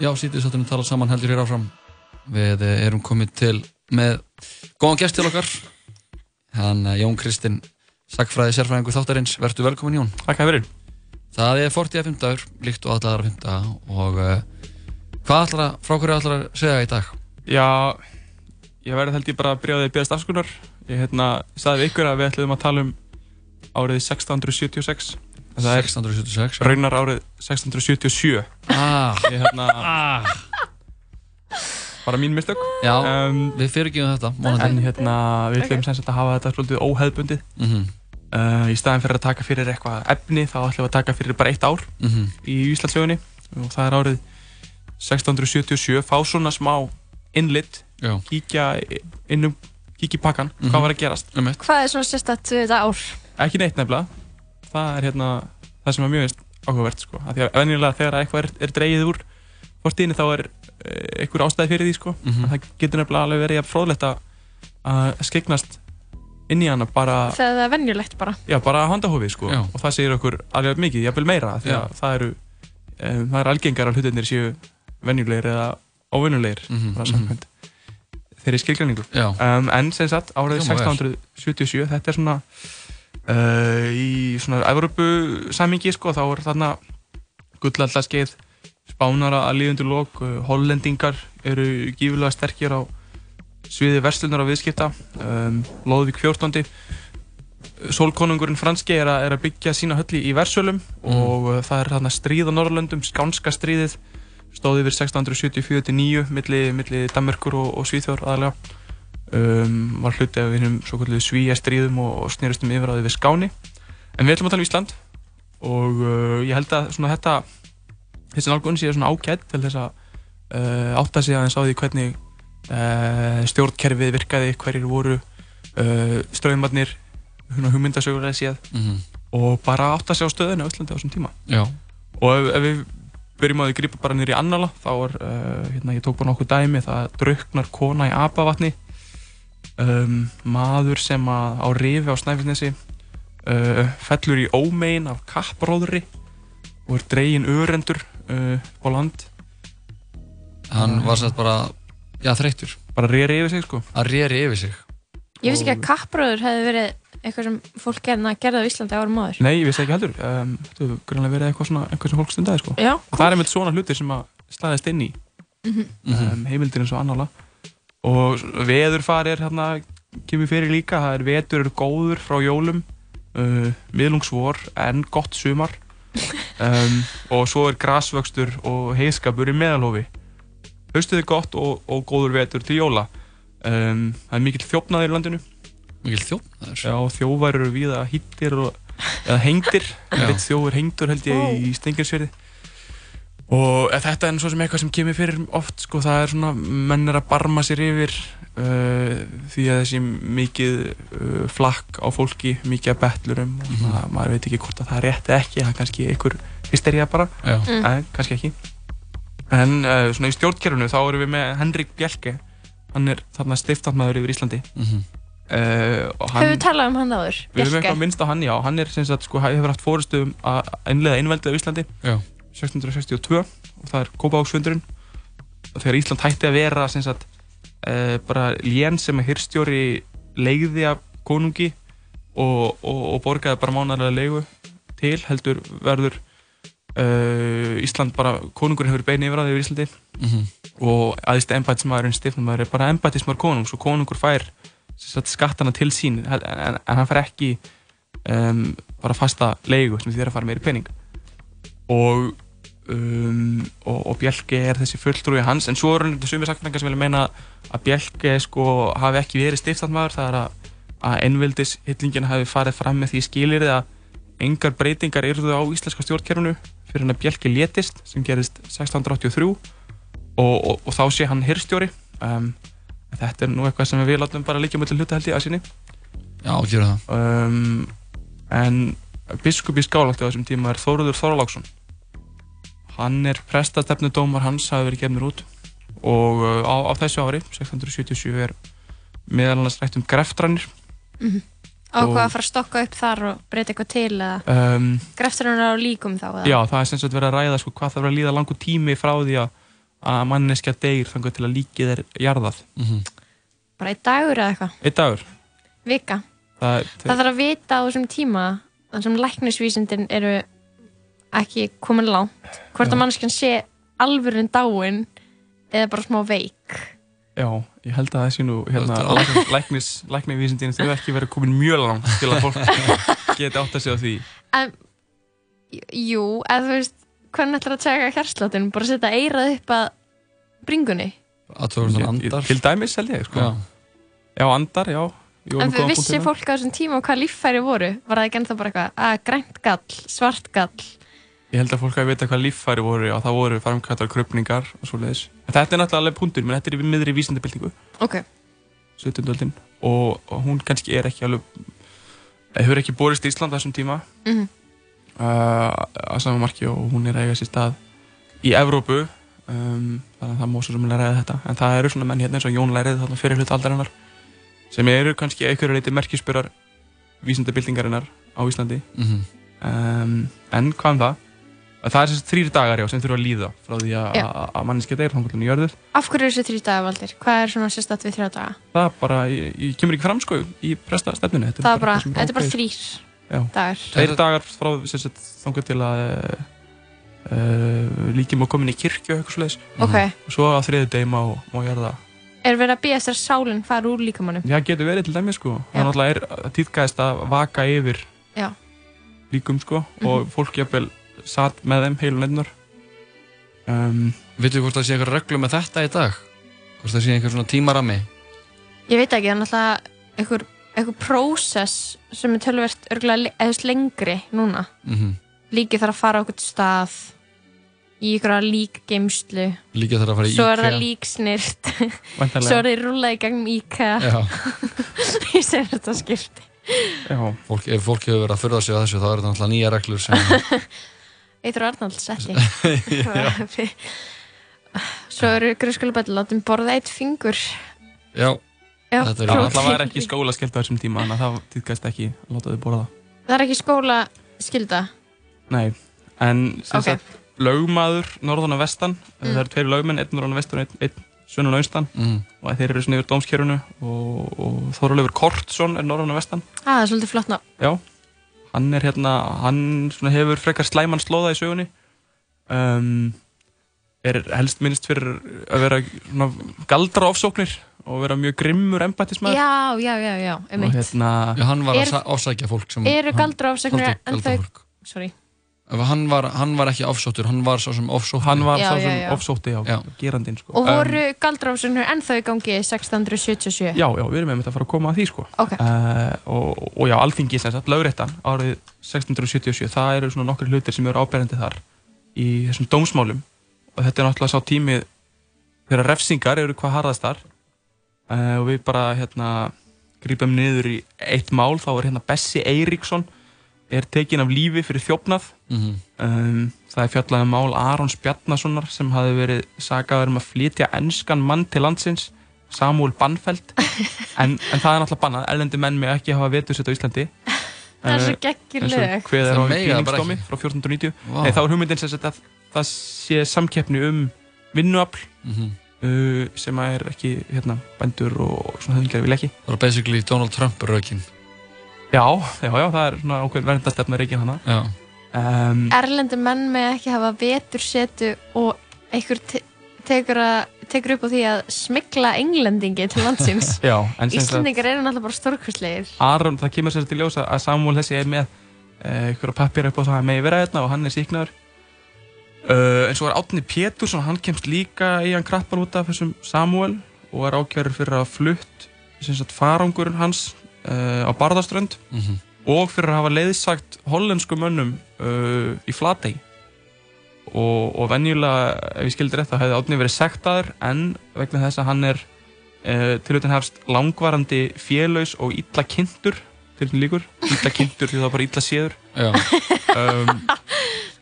Já, sítið sáttunum tala saman heldur hér áfram. Við eh, erum komið til með góðan gest til okkar. Hann Jón Kristinn, sagfræði sérfræðingu þáttarins. Vertu velkomin Jón. Takk fyrir. Það er 40. fymtaður, líkt og allar aðra fymta og uh, hvað allar að, frá hverju allar að segja í dag? Já, ég verði held ég bara að byrja á því að byrja stafskunar. Ég hérna, sagði við ykkur að við ætlum að tala um árið 1676. Það er 1676? Raunar árið 1677. Ah. Ég hérna... Ah. Bara mín mistök. Já, um, við fyrir ekki um þetta, mónandi. En hérna, við ætlum okay. að hafa þetta svolítið óheðbundið. Mm -hmm. Uh, í staðin fyrir að taka fyrir eitthvað efni þá ætlum við að taka fyrir bara eitt ár mm -hmm. í Íslandsögunni og það er árið 1677 fá svona smá innlitt kíkja innum kíkja í pakkan, mm -hmm. hvað var að gerast Hvað er svona sérstætt við þetta ár? Ekki neitt nefnilega það er hérna það sem er mjög áhugavert sko. að því að venjulega þegar eitthvað er, er dreyið úr fortíðinni þá er eh, einhver ástæði fyrir því sko. mm -hmm. það getur nefnilega alveg verið fróðlegt að skegnast inn í hana bara það er vennjulegt bara já, bara handahófið sko já. og það segir okkur alveg mikið, jáfnveil meira því að það eru um, það eru algengar að hlutinir séu vennjulegir eða óvennulegir mm -hmm, mm -hmm. þeirri skilgræningu um, en sem sagt, árið 1677 þetta er svona uh, í svona Evropu samingi sko, þá er þarna gullaldarskeið spánara að líðundur lók uh, hollendingar eru gífulega sterkir á sviði verslunar og viðskipta um, Lóðvík 14. Solkonungurinn franski er, er að byggja sína hölli í Versölum mm. og uh, það er þarna stríð á Norrlöndum, skánska stríðið stóði yfir 1674-9 millir milli Danmarkur og, og Svíþjór aðalega um, var hluti af einhverjum svo kvöldu svíja stríðum og, og snýrastum yfir á því við Skáni. En við ætlum að tala um Ísland. Og uh, ég held að svona þetta þessi nálgun sé svona ágætt til þess að uh, átta sig aðeins á því hvernig uh, stjórnkerfið virkaði, hverjir voru uh, straumarnir hugmyndasögulega séð. Mm -hmm. og bara átt að sjá stöðinu á Íslandi á þessum tíma. Já. og ef, ef við byrjum að við grípa bara nýri annala þá er, uh, hérna ég tók bara nokkuð dæmi það drauknar kona í abavatni um, maður sem að á rifi á Snæfellsnesi uh, fellur í ómein af kappróðri og er dregin örendur uh, á land Hann var sætt bara Já, þreytur. Bara reyri yfir sig, sko. Að reyri yfir sig. Ég vissi ekki að kappbröður hefði verið eitthvað sem fólk gerði á Íslandi árum áður. Nei, ég vissi ekki heldur. Um, þetta hefur grunlega verið eitthvað, svona, eitthvað sem fólk stundaði, sko. Já. Og það er einmitt svona hlutir sem að slæðist inn í mm -hmm. um, heimildir eins og annála. Og veðurfari er hérna, kemur fyrir líka. Það er vetur eru góður frá jólum, uh, miðlungsvor en gott sumar. Um, og svo er grasvöxtur og heiskapur í meðalhofi Haustuð er gott og, og góður vetur til jóla. Um, það er mikill þjófnaðir í landinu. Mikill þjófnaðir? Já, þjófar eru viða hittir og, eða hengdir. Þjófur hengdur held ég oh. í Stengirsfjörði. Og þetta er svo sem eitthvað sem kemur fyrir oft, sko, það er svona, menn er að barma sér yfir uh, því að þessi mikið uh, flakk á fólki, mikið að betlurum og mm -hmm. maður veit ekki hvort að það er rétt eða ekki, það er kannski einhver hystería bara, mm. en kannski ekki. En uh, svona í stjórnkerfunu þá erum við með Henrik Bjelke, hann er þarna stiftandmaður yfir Íslandi. Mm -hmm. uh, Hefur við talað um hann áður? Við hefum eitthvað minnst á hann, já. Hann er sem sagt, sko, hefur haft fórustu um að einlega einveldið á Íslandi, já. 1662 og það er Kópavóksfundurinn. Þegar Ísland hætti að vera sagt uh, bara lén sem er hyrstjóri leiði af konungi og, og, og borgaði bara mánarlega leigu til heldur verður Uh, Ísland bara, konungurinn hefur bein yfir að það yfir Íslandi mm -hmm. og aðeins ennbætismæðurinn, stifnumæður er bara ennbætismæður konungs og konungur fær skattana til sín en, en, hann fær ekki um, bara fasta leigu sem þér að fara meiri pening og, um, og, og Bjelke er þessi fulltrúi hans. En svo er hann sumir sakfræðingar sem vilja meina að Bjelke sko hafi ekki verið stiftandmæður það er að, að ennvildis hillingin hafi farið fram með því skilir að engar breytingar eruðu á íslenska stjórnkerfunu fyrir hann að Bjelki létist sem gerist 1683 og, og, og þá sé hann hirstjóri um, þetta er nú eitthvað sem við látum bara líka mjög hluta held ég að sinni. Já, ekki verið það um, En biskup í skálagt á þessum tíma er Þóruður Þorláksson hann er prestastefnudómar hans hafi verið gefnur út og uh, á, á þessu ári 1677 er meðal annars rætt um greftrannir mm -hmm. Á hvað að fara að stokka upp þar og breyta eitthvað til eða um, greftur hann á líkum þá? Eða? Já, það er sem sagt verið að ræða sko, hvað það verið að líða langu tími frá því að, að manneskja deyr þannig til að líkið er jarðað mm -hmm. bara einn dagur eða eitthvað einn dagur vika það, það þarf að vita á þessum tíma þannig sem læknisvísindin eru ekki komin langt hvort Já. að manneskjan sé alvörun dáin eða bara smá veik. Já, ég held að það sé nú hérna, læknis, læknisvísindin þau ekki verið komin mjög langt til að fólk geti átt að segja því. En, Jú, eða þú veist hvernig ætlar að tjaka hérsláttin bara setja eirað upp að bringunni? Til dæmis held ég, sko. Já, já andar, já. En þú vissi fólk á þessum tíma hvað líffæri voru? Var það ekki ennþá bara eitthvað að grænt gall, svart gall Ég held að fólk að vita hvað líffæri voru og það voru farmkvæmtar, krupningar og svo leiðis. Þetta er náttúrulega alveg punktur, menn þetta er í miðri vísendabildingu. Ok. 17. öldin og, og hún kannski er ekki alveg, hefur ekki borist í Ísland þessum tíma mm -hmm. uh, að sama marki og hún er eiga sér stað í Evrópu, um, þannig að það mósur sem vilja ræða þetta. En það eru svona menn hérna eins og Jón Lærið þarna fyrir hlut aldarinnar sem eru kannski einhverju leiti merkjuspörar vísendabildingarinnar á Íslandi. Mm -hmm. um, en hvað um það? Það er þessi þrýr dagar já, sem þurfa að líða frá því að manniski deyr þannig að jörður. Af hverju er þessi þrýr dagar valdir? Hvað er svona sérstatt við þrjá daga? Það er bara, ég, ég kemur ekki fram sko í presta stefninu. Það er bara, þetta er bara þrýr dagar. Þrýr dagar frá þannig til að uh, líkjum að komin í kirkju eitthvað slúðis. Ok. Og svo á þriðu degi má, má jörða. Er verið að býja þessar sálinn fara úr líkamannum? Já, getur verið til dæmi sko. Það er tíðgæðist að vaka yfir líkum sko -hmm. og fólk jafnvel satt með þeim heilun einnar um, Vittu þú hvort það sé eitthvað reglu með þetta í dag? Hvort það sé eitthvað svona tímarami? Ég veit ekki, það er náttúrulega eitthvað, eitthvað prósess sem er tölverst örgulega eða lengri núna. Mm -hmm. Líkið þarf að fara á eitthvað stað í eitthvað líkgeimslu Líkið þarf að fara í Svo er það líksnirt. Svo er það rúlað í gang íka Ég segir þetta skipti. Fólk, Ef fólk hefur verið að förða sig á þessu þá er þetta náttúrulega nýja reglur sem Eitur Arnalds ekki Svo eru grunnskólabæti látum borða eitt fingur. Já, Já Það er alltaf ekki skólaskild á þessum tíma þannig að það týðkast ekki að láta þau borða. Það er ekki skólaskilda? Nei, en okay. sagt, lögmaður norðan og vestan mm. það eru tveir lögmenn, einn norðan og vestan og einn, og austan mm. og þeir eru svona yfir dómskjörunu og, og Þorleifur Kortsson er norðan og vestan. Ah, Það er svolítið flott ná Já hann er hérna, hann hefur frekar slæman slóða í sögunni. Um, er helst minnst fyrir að vera galdra ofsóknir og vera mjög grimmur embættismæður Já, já, já, já, um eitt hérna, Já, hann var að ásækja fólk sem Eru galdra ofsóknir en þau Sorry Hann var, hann var ekki ofsóttur, hann var svo sem ofsótti Hann var svo sem ofsótti, já, gerandinn sko. Og voru um, galdráfsögnur ennþá í gangi 1677? Já, já, við erum með þetta að fara að koma að því sko. okay. uh, og, og já, alþingi sem sagt, lögréttan árið 1677 það eru svona nokkur hlutir sem eru áberandi þar í þessum dómsmálum og þetta er náttúrulega sá tímið þegar refsingar eru hvað harðast þar uh, og við bara hérna grípum niður í eitt mál, þá er hérna Bessi Eiríksson er tekin af lífi fyrir þjófnað. Mm -hmm. um, það er fjallaði um mál Arons Bjarnasonar sem hafi verið sagaður um að flytja ennskan mann til landsins Samúl Bannfeld. En, en það er náttúrulega bannað, ellendi menn með ekki hafa vetursett á Íslandi. Það er svo geggileg hvað er á bílingsdómi frá 1490 wow. Nei, þá er hugmyndin sem að það sé samkeppni um vinnuafl mm -hmm. uh, sem er ekki hérna, bændur og svona höfðingar vil ekki. Það er basically Donald Trump rökin Já, já, já, það er svona ákveð verndastefna reygin hana. Um, Erlendi menn með ekki hafa vetursetu og einhver te tekur, að, tekur upp á því að smigla englendingi til landsins. já, Íslendingar eru náttúrulega bara stórkværslegir. Aron, það kemur sér til ljósa að Samuel þessi er með uh, einhverja pappir upp á það vera hérna og hann er síknaður. Uh, en svo er Átni Pétursson, hann kemst líka í hann krappan út af þessum Samuel og er ákjörður fyrir að flutt farangurinn hans uh, á Barðaströnd mm -hmm. og fyrir að hafa leiðsagt hollensku mönnum uh, í Flatey. Og, og venjulega, ef ég skildi rétt, þá hefði Átni verið sektaður en vegna þess að hann er uh, til auðvitað hefst langvarandi félös og illa kynntur til því líkur, illa kynntur því það er bara illa séður. Um,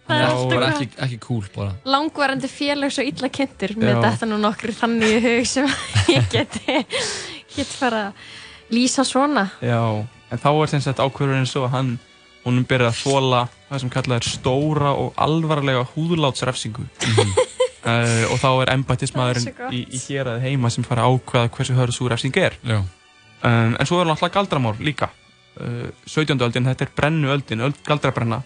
Það er alltaf ekki, ekki cool bara. Langvarandi félags og illa kynntur með þetta nú nokkur þannig í hug sem ég geti, geti fara að lýsa svona. Já, en þá er sem sagt ákveðurinn svo að hann húnum byrja að þóla það sem kallað er stóra og alvarlega húðlátsrefsingu. Mm -hmm. uh, og þá er embættismæðurinn í, í hér að heima sem fara að ákveða hversu hörðsúr refsing er. Um, en svo er náttúrulega galdramár líka. Uh, 17. öldin, þetta er brennu öldin öld galdrabrenna.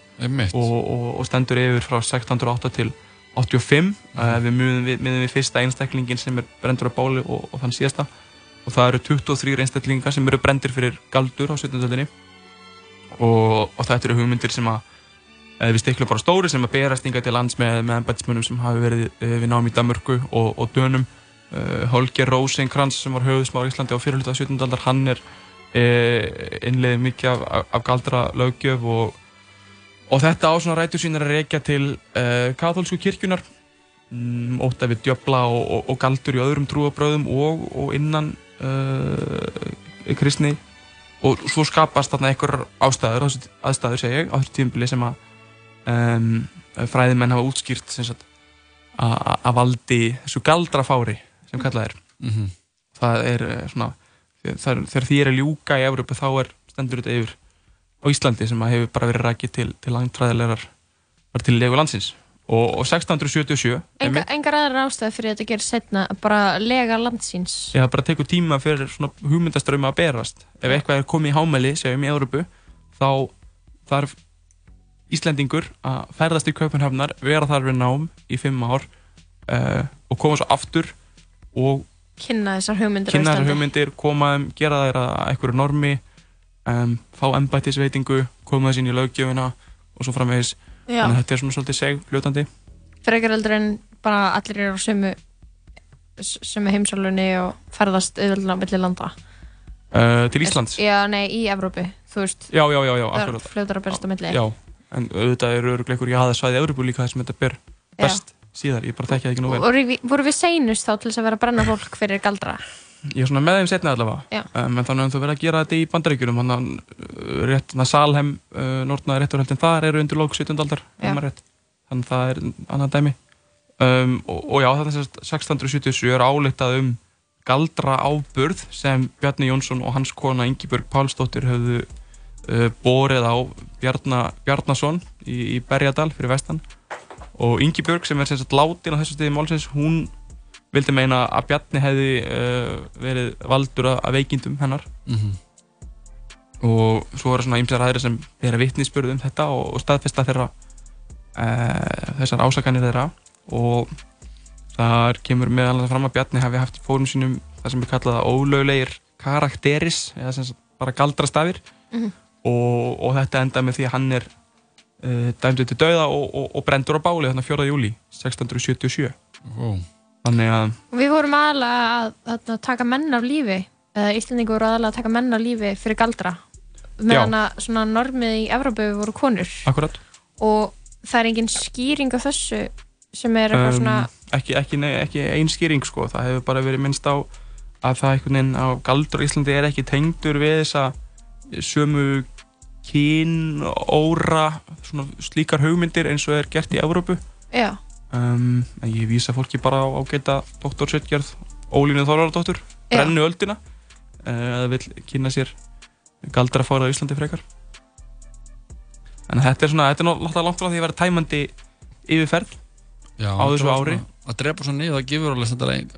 Og, og, og stendur yfir frá 1608 til 85 mm. uh, við miðum við, við fyrsta einstaklingin sem er brendur á báli og, og þann síðasta og það eru 23 einstaklingar sem eru brendir fyrir galdur á 17. öldinni og þetta eru hugmyndir sem að við stiklum bara stóri sem að berast yngar til lands með, embætismönnum sem hafi verið uh, við náum í Danmörku og, og Dönum uh, Holger Rosenkrantz sem var höfðsmáður í Íslandi á fyrirluta 17. aldar hann er innlega mikið af, af, af galdra lögjöf og, og þetta á svona rætu sín er að reykja til uh, katholsku kirkjunar um, ótt af við djöbla og, og, og galdur í öðrum trúabröðum og innan uh, kristni og svo skapast þarna einhver ástæður, aðstæður segja ég, á þessu tímbili sem að um, fræðimenn hafa útskýrt að valdi þessu galdrafári sem kallað er. Mm -hmm. Það er eh, svona þegar því er að ljúka í Európa þá er stendur þetta yfir á Íslandi sem hefur bara verið rækið til, til langtræðilegar var til legu landsins og, og 1677 Enga, Engar aðra ástæði fyrir þetta að gera setna bara lega landsins? Já, bara tekur tíma fyrir svona hugmyndaströma að berast. Ef eitthvað er komið í hámæli, segjum í Európu þá þarf Íslendingur að ferðast í Kaupanhafnar vera þar við nám í fimm ár uh, og koma svo aftur og kynna þessar hugmyndir kynna þessar hugmyndir, koma gera þær að einhverju normi um, fá ennbættisveitingu, koma þess inn í löggjöfina og svo framvegis þannig að þetta er svona svolítið seg, fljótandi Frekar heldur en bara allir eru á sömu sömu heimsálunni og ferðast auðvöldlega mellir landa. Uh, Til Íslands? Já, nei, í Evrópi, þú veist. Já, já, já, já Það er fljótar að bersta melli Já, en auðvitað eru örugleikur í aðeins svæði Evrópu líka þess að þetta ber best síðar, ég bara tekja það ekki nú vel. Og voru við seinust þá til þess að vera að brenna fólk fyrir galdra? Ég er svona með þeim setni allavega. Um, en þannig að þú verður að gera þetta í bandaríkjunum þannig að uh, rétt, Salhem uh, Nortnaði rétturhaldin þar eru undir lók 17. aldar þannig að það er annan dæmi. Um, og, og já, þannig að 1677 er álitað um galdra áburð sem Bjarni Jónsson og hans kona Ingebjörg Pálsdóttir höfðu uh, borið á Bjarna, Bjarnason í, í Berjadal fyrir vestan. Og Ingi Björg sem er sem sagt látin á þessu stiði málsins, hún vildi meina að Bjarni hefði uh, verið valdur að veikindum hennar mm -hmm. og svo eru svona ýmsar aðri sem er að vittnisspörðu um þetta og, og staðfesta þeirra uh, þessar ásakanir þeirra og þar kemur meðal þess að fram að Bjarni hefði haft í fórum sínum það sem er kallað ólöglegir karakteris eða sem sagt bara galdrastafir mm -hmm. og, og þetta enda með því að hann er uh, dæmdu til dauða og, og, og brendur á báli þarna 4. júli 1677 oh. Þannig að Við vorum aðalega að, að taka menn af lífi Íslandingur voru aðalega að taka menn af lífi fyrir galdra meðan að svona normið í Evrópu voru konur. Akkurat. og það er engin skýring af þessu sem er eitthvað um, svona ekki, ekki, ekki einn skýring sko. Það hefur bara verið minnst á að það einhvern veginn á galdur í Íslandi er ekki tengdur við þessa sömu kín, óra slíkar hugmyndir eins og er gert í Evrópu um, en ég vísa fólki bara á ágæta doktorsveitgerð Ólínu Þorvaradóttur brennu öldina eða uh, vil kynna sér galdra fórað á Íslandi frekar. En þetta er svona þetta er náttúrulega langt frá því að vera tæmandi yfirferð Já, á þessu ári. að drepa svo niður, það gefur alveg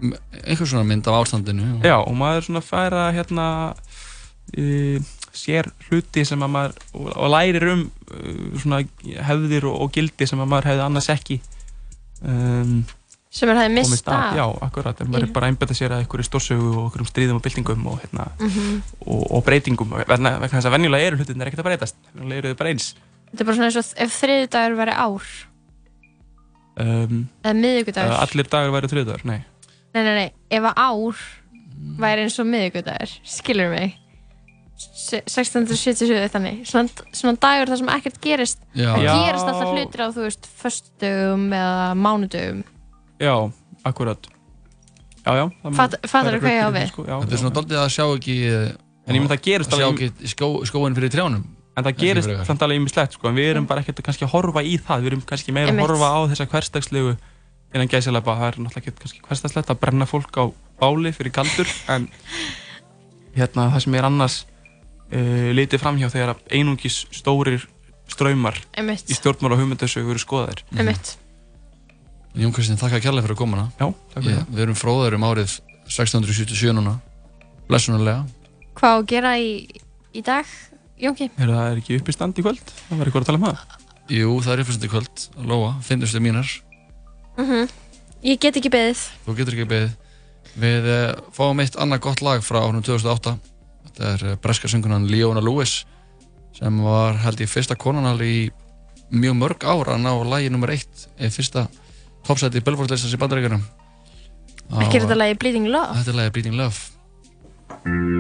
einhvers svona mynd af ástandinu Já, og maður svona færa hérna í sér hluti sem að maður og, og lærir um uh, svona hefðir og, og gildi sem að maður hefði annars ekki um, sem maður hefði mista já, akkurat, en maður er bara að einbeta sér að einhverju stórsögu og einhverjum stríðum og byltingum og, hérna, mm -hmm. og breytingum. Vegna þess að venjulega eru hlutin er ekkert að breytast. Venjulega eru þau bara eins. Þetta er bara svona eins og ef þriði dagur væri ár. Um, eða miðugudagur Allir dagur væri þriði dagur, nei. Nei, nei, nei, ef að ár væri eins og miðugudagur, skilur mig 1677 þannig. Svona, svona dagur þar sem ekkert gerist. Já. það gerist alltaf hlutir á þú veist föstugum eða mánudugum já, akkurat. Já, já fattar þú hvað ég á við? sko, þetta er svona doldið að sjá ekki en ég myndi að gerist að sjá ekki skó, skóin fyrir trjánum. En það gerist þannig alveg ímislegt sko en við erum bara ekkert kannski að horfa í það. Við erum kannski meira að horfa á þessa hverstagslegu innan gæsilega það er náttúrulega ekki kannski hverstagslegt að brenna fólk á báli fyrir kaldur en hérna það sem er annars uh, litið framhjá þegar einungis stórir ströymar Einmitt. í stjórnmála og hugmyndasögu eru skoðaðir. Einmitt. Jón Kristinn, þakka kærlega fyrir að koma Já, takk fyrir það. Við erum fróðar um árið 1677 núna. Lesunarlega Hvað að gera í, í dag, Jónki? Það er ekki upp í stand í kvöld? Það verður eitthvað að tala um það. Jú, það er upp í stand í kvöld. Lóa, finnustu mínar. Mm -hmm. Ég get ekki beðið. Þú getur ekki beðið. Við uh, fáum eitt annað gott lag frá árunum 2008 Þetta er uh, breska söngunan Leona Lewis sem var held ég fyrsta konanal í mjög mörg ára að ná lagi nr. 1 eða fyrsta topsæti í Billboard-listans í bandaríkjunum Ekki er þetta lagi Bleeding Love? Þetta lagi Bleeding Love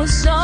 was so